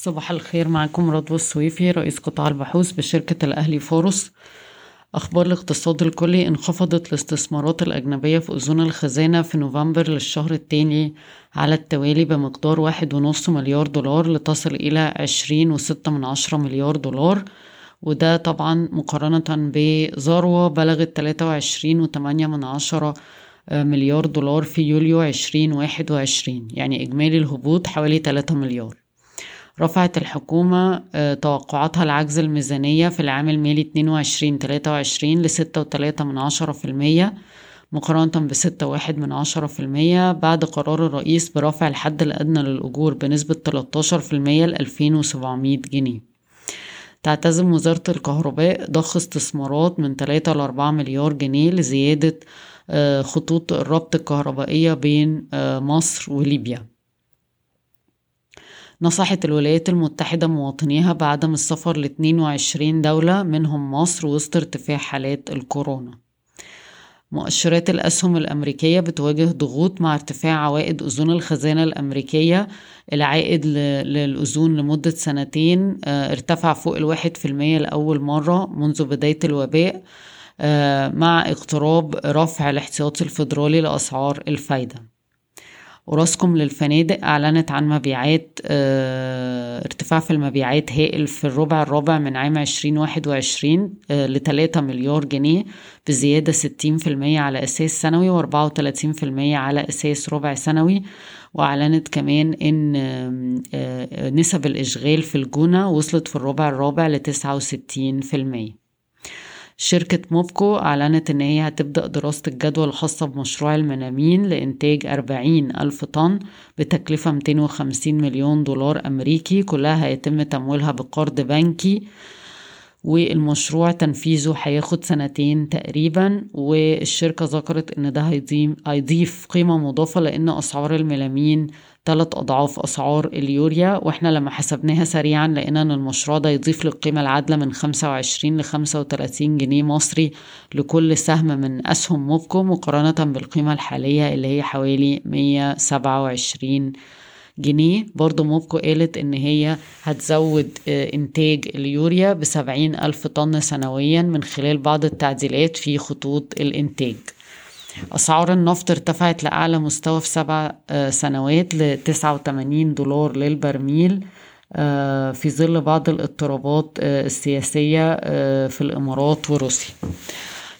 صباح الخير معكم رضوى السويفي رئيس قطاع البحوث بشركة الأهلي فاروس. أخبار الاقتصاد الكلي انخفضت الاستثمارات الأجنبية في أذون الخزانة في نوفمبر للشهر التاني على التوالي بمقدار واحد ونص مليار دولار لتصل إلى عشرين وستة من عشرة مليار دولار. وده طبعا مقارنة بذروة بلغت تلاتة وعشرين وتمانية من عشرة مليار دولار في يوليو عشرين واحد وعشرين. يعني إجمالي الهبوط حوالي تلاتة مليار. رفعت الحكومة توقعاتها العجز الميزانية في العام المالي اتنين وعشرين تلاتة وعشرين لستة وتلاتة من عشرة في المية مقارنة في المية بعد قرار الرئيس برفع الحد الأدنى للأجور بنسبة تلاتاشر في المية لألفين وسبعمية جنيه. تعتزم وزارة الكهرباء ضخ استثمارات من تلاتة لأربعة مليار جنيه لزيادة خطوط الربط الكهربائية بين مصر وليبيا. نصحت الولايات المتحدة مواطنيها بعدم السفر ل 22 دولة منهم مصر وسط ارتفاع حالات الكورونا. مؤشرات الأسهم الأمريكية بتواجه ضغوط مع ارتفاع عوائد أذون الخزانة الأمريكية. العائد للأذون لمدة سنتين ارتفع فوق الواحد في المية لأول مرة منذ بداية الوباء مع اقتراب رفع الاحتياطي الفيدرالي لأسعار الفايدة. وراسكم للفنادق أعلنت عن مبيعات آه ارتفاع في المبيعات هائل في الربع الرابع من عام عشرين واحد وعشرين آه لتلاتة مليار جنيه بزيادة ستين في المية على أساس سنوي وأربعة وتلاتين في المية على أساس ربع سنوي. وأعلنت كمان إن آه نسب الإشغال في الجونة وصلت في الربع الرابع في المية. شركة موبكو أعلنت إن هي هتبدأ دراسة الجدوى الخاصة بمشروع المنامين لإنتاج أربعين ألف طن بتكلفة ميتين وخمسين مليون دولار أمريكي كلها هيتم تمويلها بقرض بنكي. والمشروع تنفيذه هياخد سنتين تقريبا والشركة ذكرت إن ده هيضيف قيمة مضافة لأن أسعار الميلامين تلات أضعاف أسعار اليوريا وإحنا لما حسبناها سريعا لقينا إن المشروع ده يضيف للقيمة العادلة من خمسة وعشرين لخمسة وتلاتين جنيه مصري لكل سهم من أسهم موبكو مقارنة بالقيمة الحالية اللي هي حوالي مية سبعة وعشرين جنيه. برضو موبكو قالت إن هي هتزود إنتاج اليوريا بسبعين ألف طن سنويا من خلال بعض التعديلات في خطوط الإنتاج. أسعار النفط ارتفعت لأعلى مستوى في سبع سنوات لتسعة وتمانين دولار للبرميل في ظل بعض الاضطرابات السياسية في الإمارات وروسيا.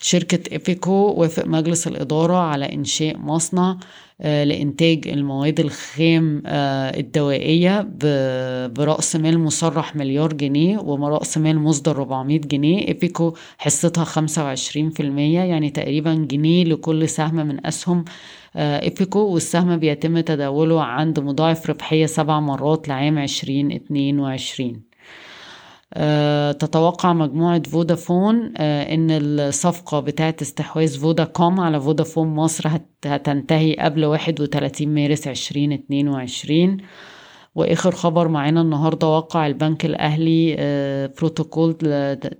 شركة إيبيكو وافق مجلس الإدارة على إنشاء مصنع لإنتاج المواد الخام الدوائية برأس مال مصرح مليار جنيه ورأس مال مصدر 400 جنيه. إيبيكو حصتها 25% يعني تقريبا جنيه لكل سهم من أسهم إيبيكو. والسهم بيتم تداوله عند مضاعف ربحية سبع مرات لعام 2022 أه تتوقع مجموعة فودافون أه إن الصفقة بتاعة استحواذ فوداكوم على فودافون مصر هتنتهي قبل واحد وتلاتين مارس عشرين اتنين وعشرين. وآخر خبر معانا النهاردة وقع البنك الأهلي أه بروتوكول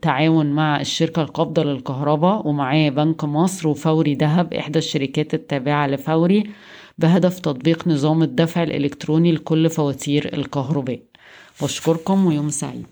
تعاون مع الشركة القابضة للكهرباء ومعاه بنك مصر وفوري دهب إحدى الشركات التابعة لفوري بهدف تطبيق نظام الدفع الإلكتروني لكل فواتير الكهرباء. بشكركم ويوم سعيد.